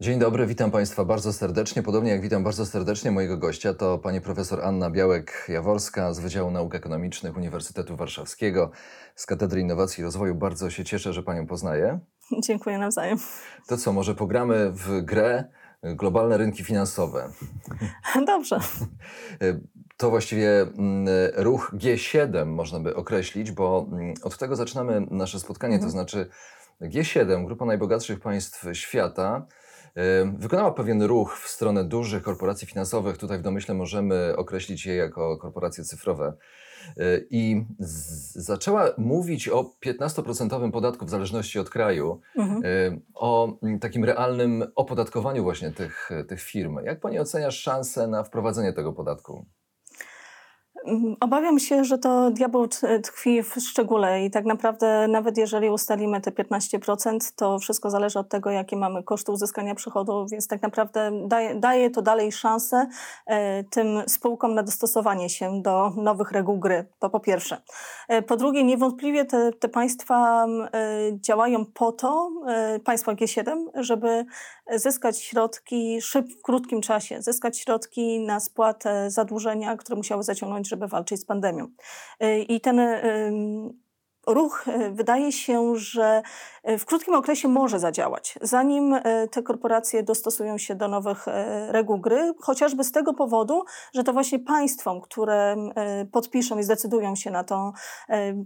Dzień dobry, witam Państwa bardzo serdecznie. Podobnie jak witam bardzo serdecznie mojego gościa, to pani profesor Anna Białek-Jaworska z Wydziału Nauk Ekonomicznych Uniwersytetu Warszawskiego z Katedry Innowacji i Rozwoju. Bardzo się cieszę, że Panią poznaję. Dziękuję nawzajem. To co, może pogramy w grę globalne rynki finansowe? Dobrze. To właściwie mm, ruch G7 można by określić, bo mm, od tego zaczynamy nasze spotkanie, mhm. to znaczy G7, grupa najbogatszych państw świata, wykonała pewien ruch w stronę dużych korporacji finansowych. Tutaj w domyśle możemy określić je jako korporacje cyfrowe. Y, I zaczęła mówić o 15% podatku w zależności od kraju, mhm. Y, o takim realnym opodatkowaniu właśnie tych, tych firm. Jak pani oceniasz szansę na wprowadzenie tego podatku? Mm, obawiam się, że to diabeł tkwi w szczególe i tak naprawdę nawet jeżeli ustalimy te 15%, to wszystko zależy od tego, jakie mamy koszty uzyskania przychodu, więc tak naprawdę daje, daje to dalej szansę e, tym spółkom na dostosowanie się do nowych reguł gry. To po pierwsze. E, po drugie, niewątpliwie te, te państwa e, działają po to, państwa G7, żeby zyskać środki szyb, w krótkim czasie, zyskać środki na spłatę zadłużenia, które musiały zaciągnąć, żeby walczyć z pandemią. Y, I ten ruch e, wydaje się, że e, w krótkim okresie może zadziałać, zanim e, te korporacje dostosują się do nowych reguł gry, chociażby z tego powodu, że to właśnie państwom, które podpiszą i zdecydują się na to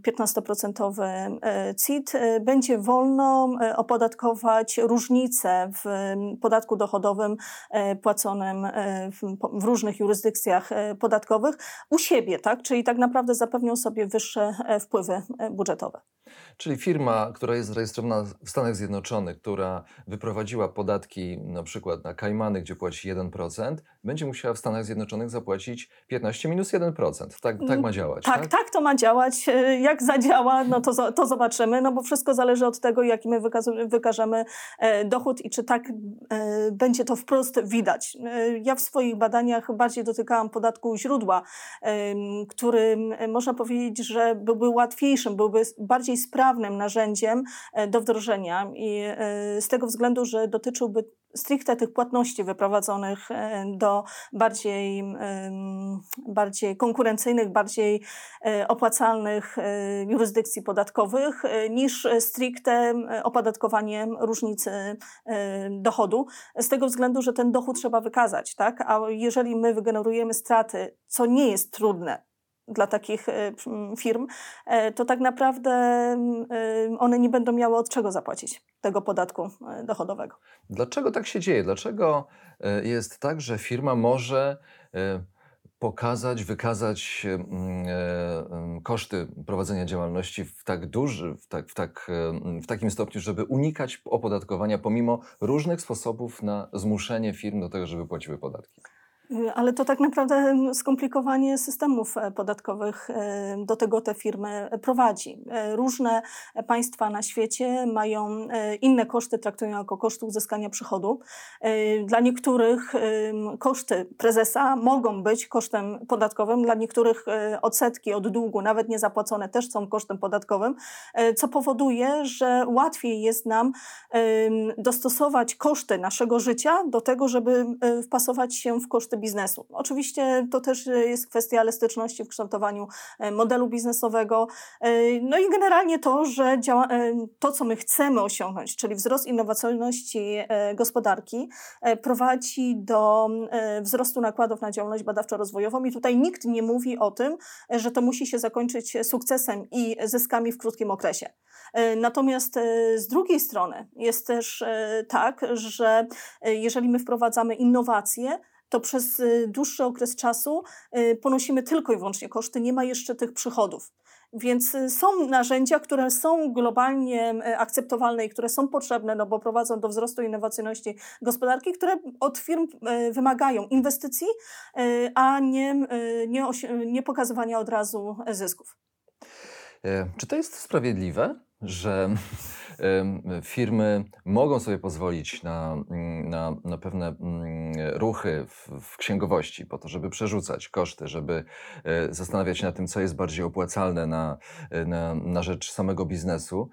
15% CIT, będzie wolno opodatkować różnice w podatku dochodowym płaconym w różnych jurysdykcjach podatkowych u siebie, tak? Czyli tak naprawdę zapewnią sobie wyższe wpływy budżetowe budżetowe. Czyli firma, która jest zarejestrowana w Stanach Zjednoczonych, która wyprowadziła podatki na przykład na Kajmany, gdzie płaci 1%, będzie musiała w Stanach Zjednoczonych zapłacić 15 minus 1%. Tak, tak ma działać. Tak, tak, tak, to ma działać. E, jak zadziała, no to, to zobaczymy, no bo wszystko zależy od tego, jaki my wykażemy e, dochód i czy tak e, będzie to wprost widać. Ja w swoich badaniach bardziej dotykałam podatku źródła, który można powiedzieć, że byłby łatwiejszym, byłby bardziej sprawnym narzędziem do wdrożenia i z tego względu, że dotyczyłby stricte tych płatności wyprowadzonych e, do bardziej, bardziej konkurencyjnych, bardziej e, opłacalnych e, jurysdykcji podatkowych niż stricte opodatkowanie różnicy dochodu. Z tego względu, że ten dochód trzeba wykazać, tak? A jeżeli my wygenerujemy straty, co nie jest trudne, dla takich e, firm, e, to tak naprawdę e, one nie będą miały od czego zapłacić tego podatku dochodowego. Dlaczego tak się dzieje? Dlaczego jest tak, że firma może pokazać, wykazać koszty prowadzenia działalności w tak duży, w, tak, w, tak, w takim stopniu, żeby unikać opodatkowania pomimo różnych sposobów na zmuszenie firm do tego, żeby płaciły podatki? Ale to tak naprawdę skomplikowanie systemów e, podatkowych e, do tego te firmy prowadzi. E, różne państwa na świecie mają inne koszty, traktują jako koszty uzyskania przychodu. Dla niektórych koszty prezesa mogą być kosztem podatkowym, dla niektórych odsetki od długu, nawet niezapłacone, też są kosztem podatkowym, co powoduje, że łatwiej jest nam dostosować koszty naszego życia do tego, żeby wpasować się w koszty biznesu. Oczywiście to też e, jest kwestia elastyczności w kształtowaniu e, modelu biznesowego. E, no i generalnie to, że działa, to, co my chcemy osiągnąć, czyli wzrost innowacyjności gospodarki, prowadzi do wzrostu nakładów na działalność badawczo-rozwojową i tutaj nikt nie mówi o tym, że to musi się zakończyć sukcesem i zyskami w krótkim okresie. Natomiast z drugiej strony jest też tak, że jeżeli my wprowadzamy innowacje, to przez y, dłuższy okres czasu y, ponosimy tylko i wyłącznie koszty, nie ma jeszcze tych przychodów. Więc są narzędzia, które są globalnie akceptowalne i które są potrzebne, no bo prowadzą do wzrostu innowacyjności gospodarki, które od firm wymagają inwestycji, a nie, nie, nie pokazywania od razu zysków. Czy to jest sprawiedliwe, że firmy mogą sobie pozwolić na, na, na pewne mm, ruchy w, w, księgowości po to, żeby przerzucać koszty, żeby e, zastanawiać się nad tym, co jest bardziej opłacalne na, na, na rzecz samego biznesu.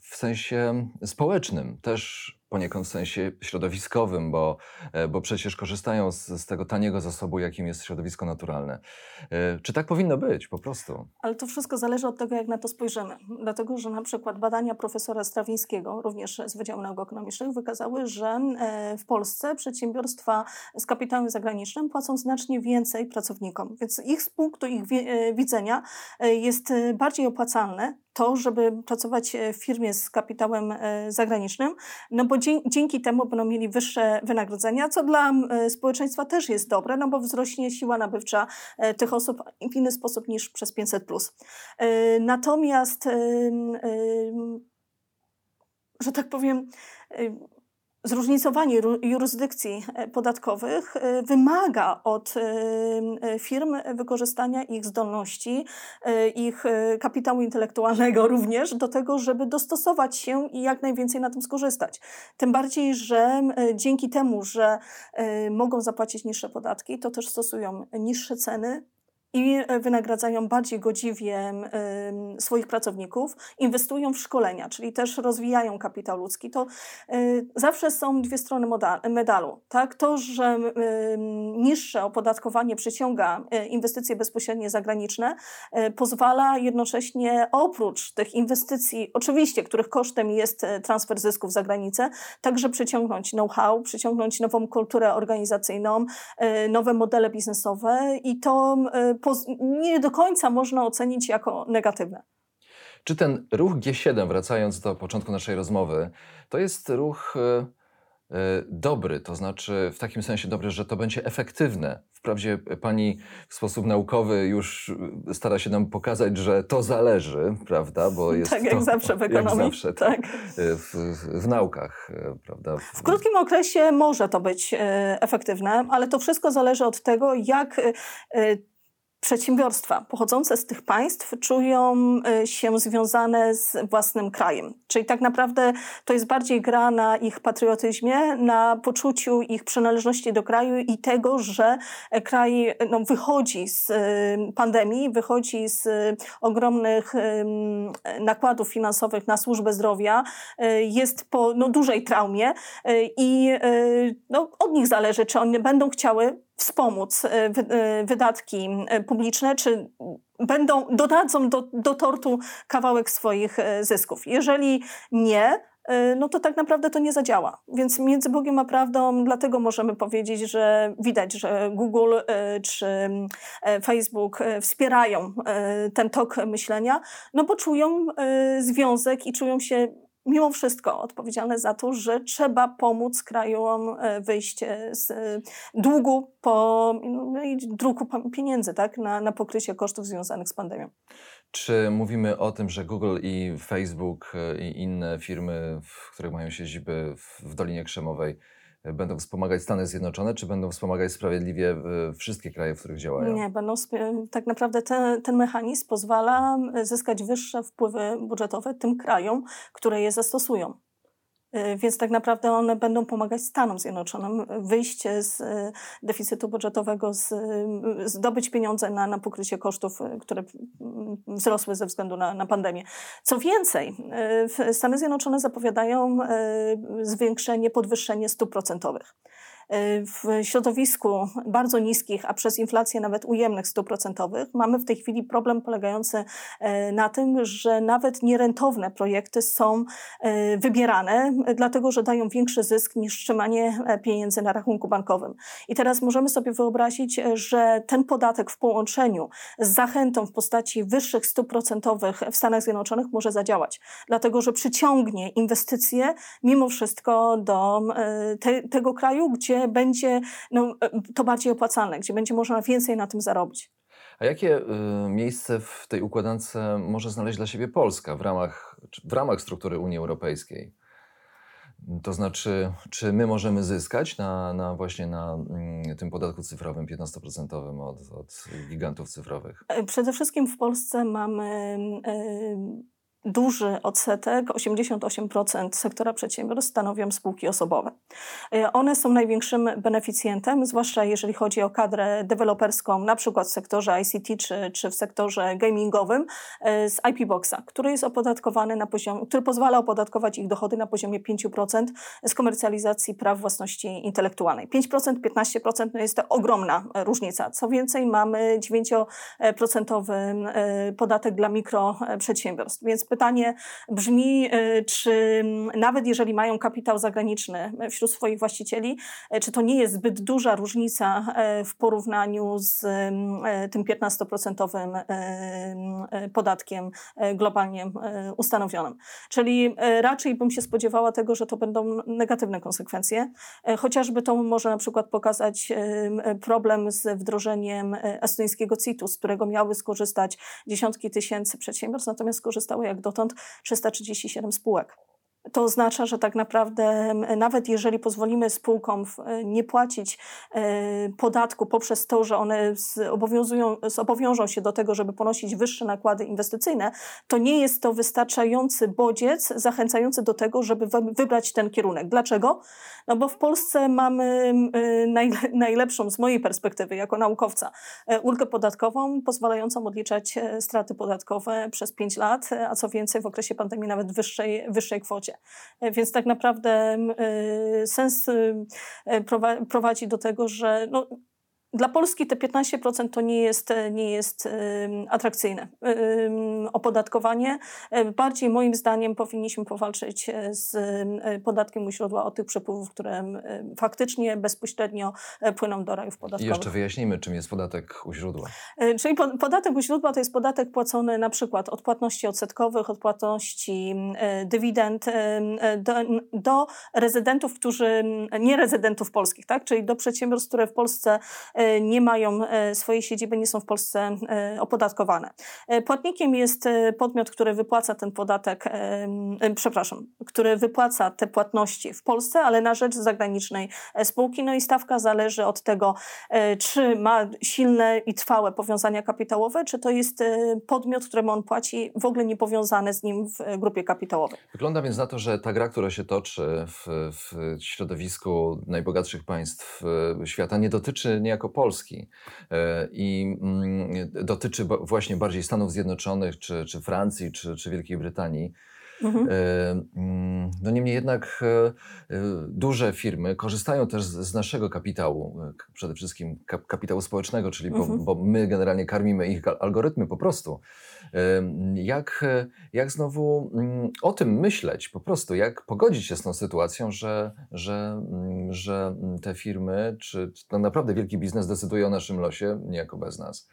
W sensie społecznym, też poniekąd sensie środowiskowym, bo, e, bo przecież korzystają z, z, tego taniego zasobu, jakim jest środowisko naturalne. E, czy tak powinno być po prostu? Ale to wszystko zależy od tego, jak na to spojrzymy. Dlatego, że na przykład badania profesora Strawińskiego, również z Wydziału Nauk Ekonomicznych, wykazały, że e, w Polsce przedsiębiorstwa z kapitałem zagranicznym płacą znacznie więcej pracownikom. Więc ich z punktu ich widzenia jest bardziej opłacalne to, żeby pracować w firmie z kapitałem zagranicznym, no bo dzięki temu będą mieli wyższe wynagrodzenia, co dla e, społeczeństwa też jest dobre, no bo wzrośnie siła nabywcza e, tych osób w inny sposób niż przez 500. E, natomiast, że tak powiem, zróżnicowanie jurysdykcji e, podatkowych e, wymaga od e, firm wykorzystania ich zdolności, ich kapitału intelektualnego również do tego, żeby dostosować się i jak najwięcej na tym skorzystać. Tym bardziej, że dzięki temu, że mogą zapłacić niższe podatki, to też stosują niższe ceny, i wynagradzają bardziej godziwie swoich pracowników, inwestują w szkolenia, czyli też rozwijają kapitał ludzki. To y, zawsze są dwie strony medalu. Tak? To, że niższe opodatkowanie przyciąga y, inwestycje bezpośrednie zagraniczne, pozwala jednocześnie oprócz tych inwestycji, oczywiście, których kosztem jest transfer zysków za granicę, także przyciągnąć know-how, przyciągnąć nową kulturę organizacyjną, nowe modele biznesowe i to nie do końca można ocenić jako negatywne. Czy ten ruch G7, wracając do początku naszej rozmowy, to jest ruch e, e, dobry, to znaczy w takim sensie dobry, że to będzie efektywne. Wprawdzie pani w sposób naukowy już stara się nam pokazać, że to zależy, prawda? Bo jest tak, jak to, zawsze w ekonomii. Jak zawsze, tak. W, w, naukach, prawda? W krótkim okresie może to być e, efektywne, ale to wszystko zależy od tego, jak przedsiębiorstwa pochodzące z tych państw czują e, się związane z własnym krajem. Czyli tak naprawdę to jest bardziej gra na ich patriotyzmie, na poczuciu ich przynależności do kraju i tego, że kraj no, wychodzi z e, pandemii, wychodzi z ogromnych nakładów finansowych na służbę zdrowia, e, jest po no, dużej traumie i no, od nich zależy, czy one będą chciały wspomóc e, e, wydatki e, publiczne, czy będą, dodadzą do, do tortu kawałek swoich zysków. Jeżeli nie, no to tak naprawdę to nie zadziała. Więc między Bogiem a prawdą, dlatego możemy powiedzieć, że widać, że Google czy Facebook wspierają ten tok myślenia, no bo czują związek i czują się mimo wszystko odpowiedzialne za to, że trzeba pomóc krajom e, wyjść e, z e, długu po no i druku pieniędzy tak, na, na pokrycie kosztów związanych z pandemią. Czy mówimy o tym, że Google i Facebook i inne firmy, które mają siedziby w Dolinie Krzemowej, będą wspomagać Stany Zjednoczone, czy będą wspomagać sprawiedliwie e, wszystkie kraje, w których działają? Nie, będą tak naprawdę ten, ten mechanizm pozwala zyskać wyższe wpływy budżetowe tym krajom, które je zastosują. Y, więc tak naprawdę one będą pomagać Stanom Zjednoczonym wyjść z y, deficytu budżetowego, z, y, zdobyć pieniądze na, na pokrycie kosztów, które wzrosły ze względu na, na pandemię. Co więcej, Stany Zjednoczone zapowiadają zwiększenie, podwyższenie stóp procentowych w środowisku bardzo niskich, a przez inflację nawet ujemnych stóp procentowych, mamy w tej chwili problem polegający e, na tym, że nawet nierentowne projekty są e, wybierane, dlatego że dają większy zysk niż trzymanie e, pieniędzy na rachunku bankowym. I teraz możemy sobie wyobrazić, że ten podatek w połączeniu z zachętą w postaci wyższych stóp procentowych w Stanach Zjednoczonych może zadziałać, dlatego że przyciągnie inwestycje mimo wszystko do te, tego kraju, gdzie gdzie będzie no, to bardziej opłacalne, gdzie będzie można więcej na tym zarobić. A jakie y, miejsce w tej układance może znaleźć dla siebie Polska w ramach, w ramach struktury Unii Europejskiej? To znaczy, czy my możemy zyskać na, na właśnie na mm, tym podatku cyfrowym 15% od, od gigantów cyfrowych? E, przede wszystkim w Polsce mamy duży odsetek, 88% sektora przedsiębiorstw stanowią spółki osobowe. E, one są największym beneficjentem, zwłaszcza jeżeli chodzi o kadrę deweloperską, na przykład w sektorze ICT czy, czy w sektorze gamingowym e, z IP Boxa, który jest opodatkowany na poziomie, który pozwala opodatkować ich dochody na poziomie 5% z komercjalizacji praw własności intelektualnej. 5%, 15% no jest to ogromna różnica. Co więcej, mamy 9% e, podatek dla mikroprzedsiębiorstw, więc pytanie brzmi, e, czy nawet jeżeli mają kapitał zagraniczny wśród swoich właścicieli, e, czy to nie jest zbyt duża różnica e, w porównaniu z tym 15% podatkiem globalnie ustanowionym. Czyli raczej bym się spodziewała tego, że to będą negatywne konsekwencje. Chociażby to może na przykład pokazać problem z wdrożeniem estońskiego CIT-u, z którego miały skorzystać dziesiątki tysięcy przedsiębiorstw, natomiast skorzystały jak dotąd 337 spółek. To oznacza, że tak naprawdę nawet jeżeli pozwolimy spółkom nie płacić e, podatku poprzez to, że one zobowiążą się do tego, żeby ponosić wyższe nakłady inwestycyjne, to nie jest to wystarczający bodziec zachęcający do tego, żeby wybrać ten kierunek. Dlaczego? No bo w Polsce mamy najlepszą z mojej perspektywy jako naukowca e, ulgę podatkową pozwalającą odliczać e, straty podatkowe przez 5 lat, a co więcej w okresie pandemii nawet wyższej, wyższej kwocie. E, więc tak naprawdę e, sens e, prowadzi do tego, że no, dla Polski te 15% to nie jest, nie jest atrakcyjne opodatkowanie. Bardziej moim zdaniem powinniśmy powalczyć z podatkiem u źródła od tych przepływów, które faktycznie bezpośrednio płyną do rajów podatkowych. I jeszcze wyjaśnijmy, czym jest podatek u źródła. Czyli podatek u źródła to jest podatek płacony na przykład od płatności odsetkowych, od płatności dywidend do, do rezydentów, którzy, nie rezydentów polskich, tak? czyli do przedsiębiorstw, które w Polsce nie mają e, swojej siedziby, nie są w Polsce e, opodatkowane. E, płatnikiem jest podmiot, który wypłaca ten podatek, przepraszam, który wypłaca te płatności w Polsce, ale na rzecz zagranicznej spółki. No i stawka zależy od tego, czy ma silne i trwałe powiązania kapitałowe, czy to jest podmiot, któremu on płaci, w ogóle nie powiązany z nim w grupie kapitałowej. Wygląda więc na to, że ta gra, która się toczy w, w środowisku najbogatszych państw świata, nie dotyczy niejako Polski e, i mm, dotyczy właśnie bardziej Stanów Zjednoczonych, czy, czy Francji, czy, czy Wielkiej Brytanii. Mhm. E, mm, no niemniej jednak e, duże firmy korzystają też z naszego kapitału, przede wszystkim kapitału społecznego, czyli mhm. bo, bo, my generalnie karmimy ich algorytmy po prostu. Jak, jak znowu mm, o tym myśleć po prostu, jak pogodzić się z tą sytuacją, że, że, mm, że te firmy, czy, czy tak naprawdę wielki biznes decyduje o naszym losie niejako bez nas?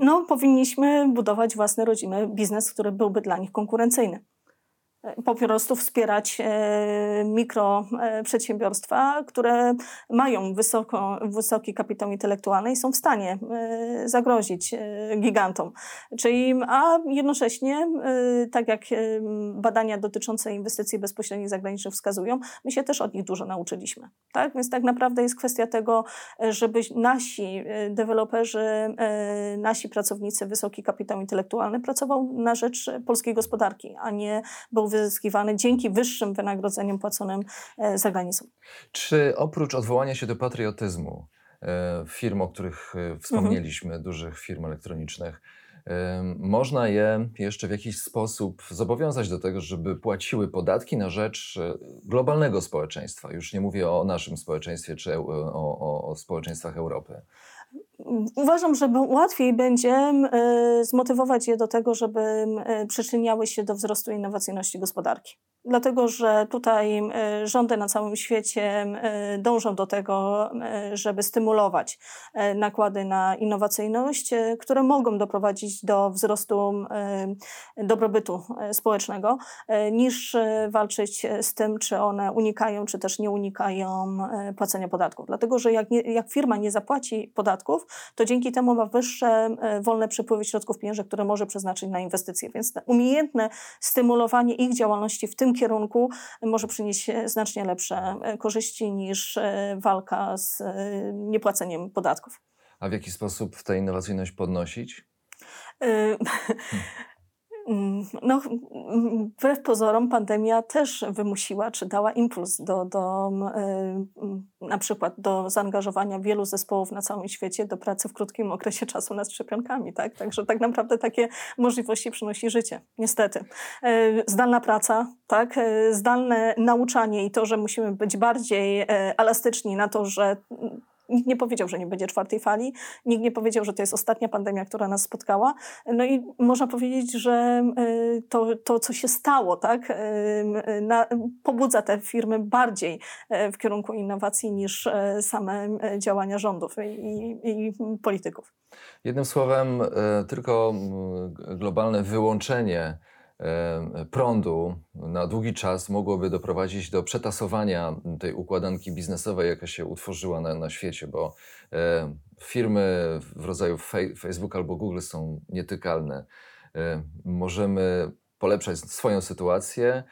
No, powinniśmy budować własny rodzimy biznes, który byłby dla nich konkurencyjny po prostu wspierać e, mikroprzedsiębiorstwa, które mają wysoko, wysoki kapitał intelektualny i są w stanie e, zagrozić e, gigantom. Czyli, a jednocześnie, tak jak badania dotyczące inwestycji bezpośrednich zagranicznych wskazują, my się też od nich dużo nauczyliśmy. Tak? Więc tak naprawdę jest kwestia tego, żeby nasi deweloperzy, nasi pracownicy, wysoki kapitał intelektualny pracował na rzecz polskiej gospodarki, a nie był wyzyskiwany dzięki wyższym wynagrodzeniom płaconym e, za granicą. Czy oprócz odwołania się do patriotyzmu e, firm, o których e, wspomnieliśmy, mhm. dużych firm elektronicznych, można je jeszcze w jakiś sposób zobowiązać do tego, żeby płaciły podatki na rzecz globalnego społeczeństwa. Już nie mówię o naszym społeczeństwie czy o, o, o społeczeństwach Europy. Uważam, że łatwiej będzie e, zmotywować je do tego, żeby e, przyczyniały się do wzrostu innowacyjności gospodarki. dlatego że tutaj rządy na całym świecie dążą do tego, żeby stymulować nakłady na innowacyjność, które mogą doprowadzić do wzrostu dobrobytu społecznego, niż walczyć z tym, czy one unikają, czy też nie unikają płacenia podatków. Dlatego, że jak, nie, jak firma nie zapłaci podatków, to dzięki temu ma wyższe wolne przepływy środków pieniężnych, które może przeznaczyć na inwestycje. Więc umiejętne stymulowanie ich działalności w tym kierunku może przynieść znacznie lepsze e, korzyści niż e, walka z e, niepłaceniem podatków. A w jaki sposób tę innowacyjność podnosić? Mm, no, mm, wbrew pozorom pandemia też wymusiła, czy dała impuls do, do y, na przykład do zaangażowania wielu zespołów na całym świecie do pracy w krótkim okresie czasu nad szczepionkami. Tak? Także tak naprawdę takie możliwości przynosi życie, niestety. Y, zdalna praca, tak? Y, zdalne nauczanie i to, że musimy być bardziej elastyczni na to, że Nikt nie powiedział, że nie będzie czwartej fali, nikt nie powiedział, że to jest ostatnia pandemia, która nas spotkała. No i można powiedzieć, że y, to, to co się stało, tak, y, y, na, pobudza te firmy bardziej w kierunku innowacji niż same działania rządów i, i polityków. Jednym słowem, tylko globalne wyłączenie prądu na długi czas mogłoby doprowadzić do przetasowania tej układanki biznesowej, jaka się utworzyła na, na świecie, bo firmy w rodzaju Facebook albo Google są nietykalne. Możemy polepszać swoją sytuację,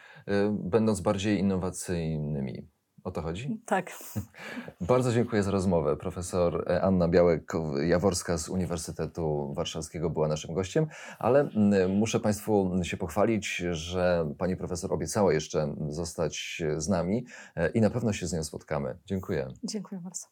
będąc bardziej innowacyjnymi. O to chodzi? Tak. Bardzo dziękuję za rozmowę. Profesor e, Anna Białek-Jaworska z Uniwersytetu Warszawskiego była naszym gościem, ale muszę Państwu się pochwalić, że Pani profesor obiecała jeszcze zostać z nami e, i na pewno się z nią spotkamy. Dziękuję. Dziękuję bardzo.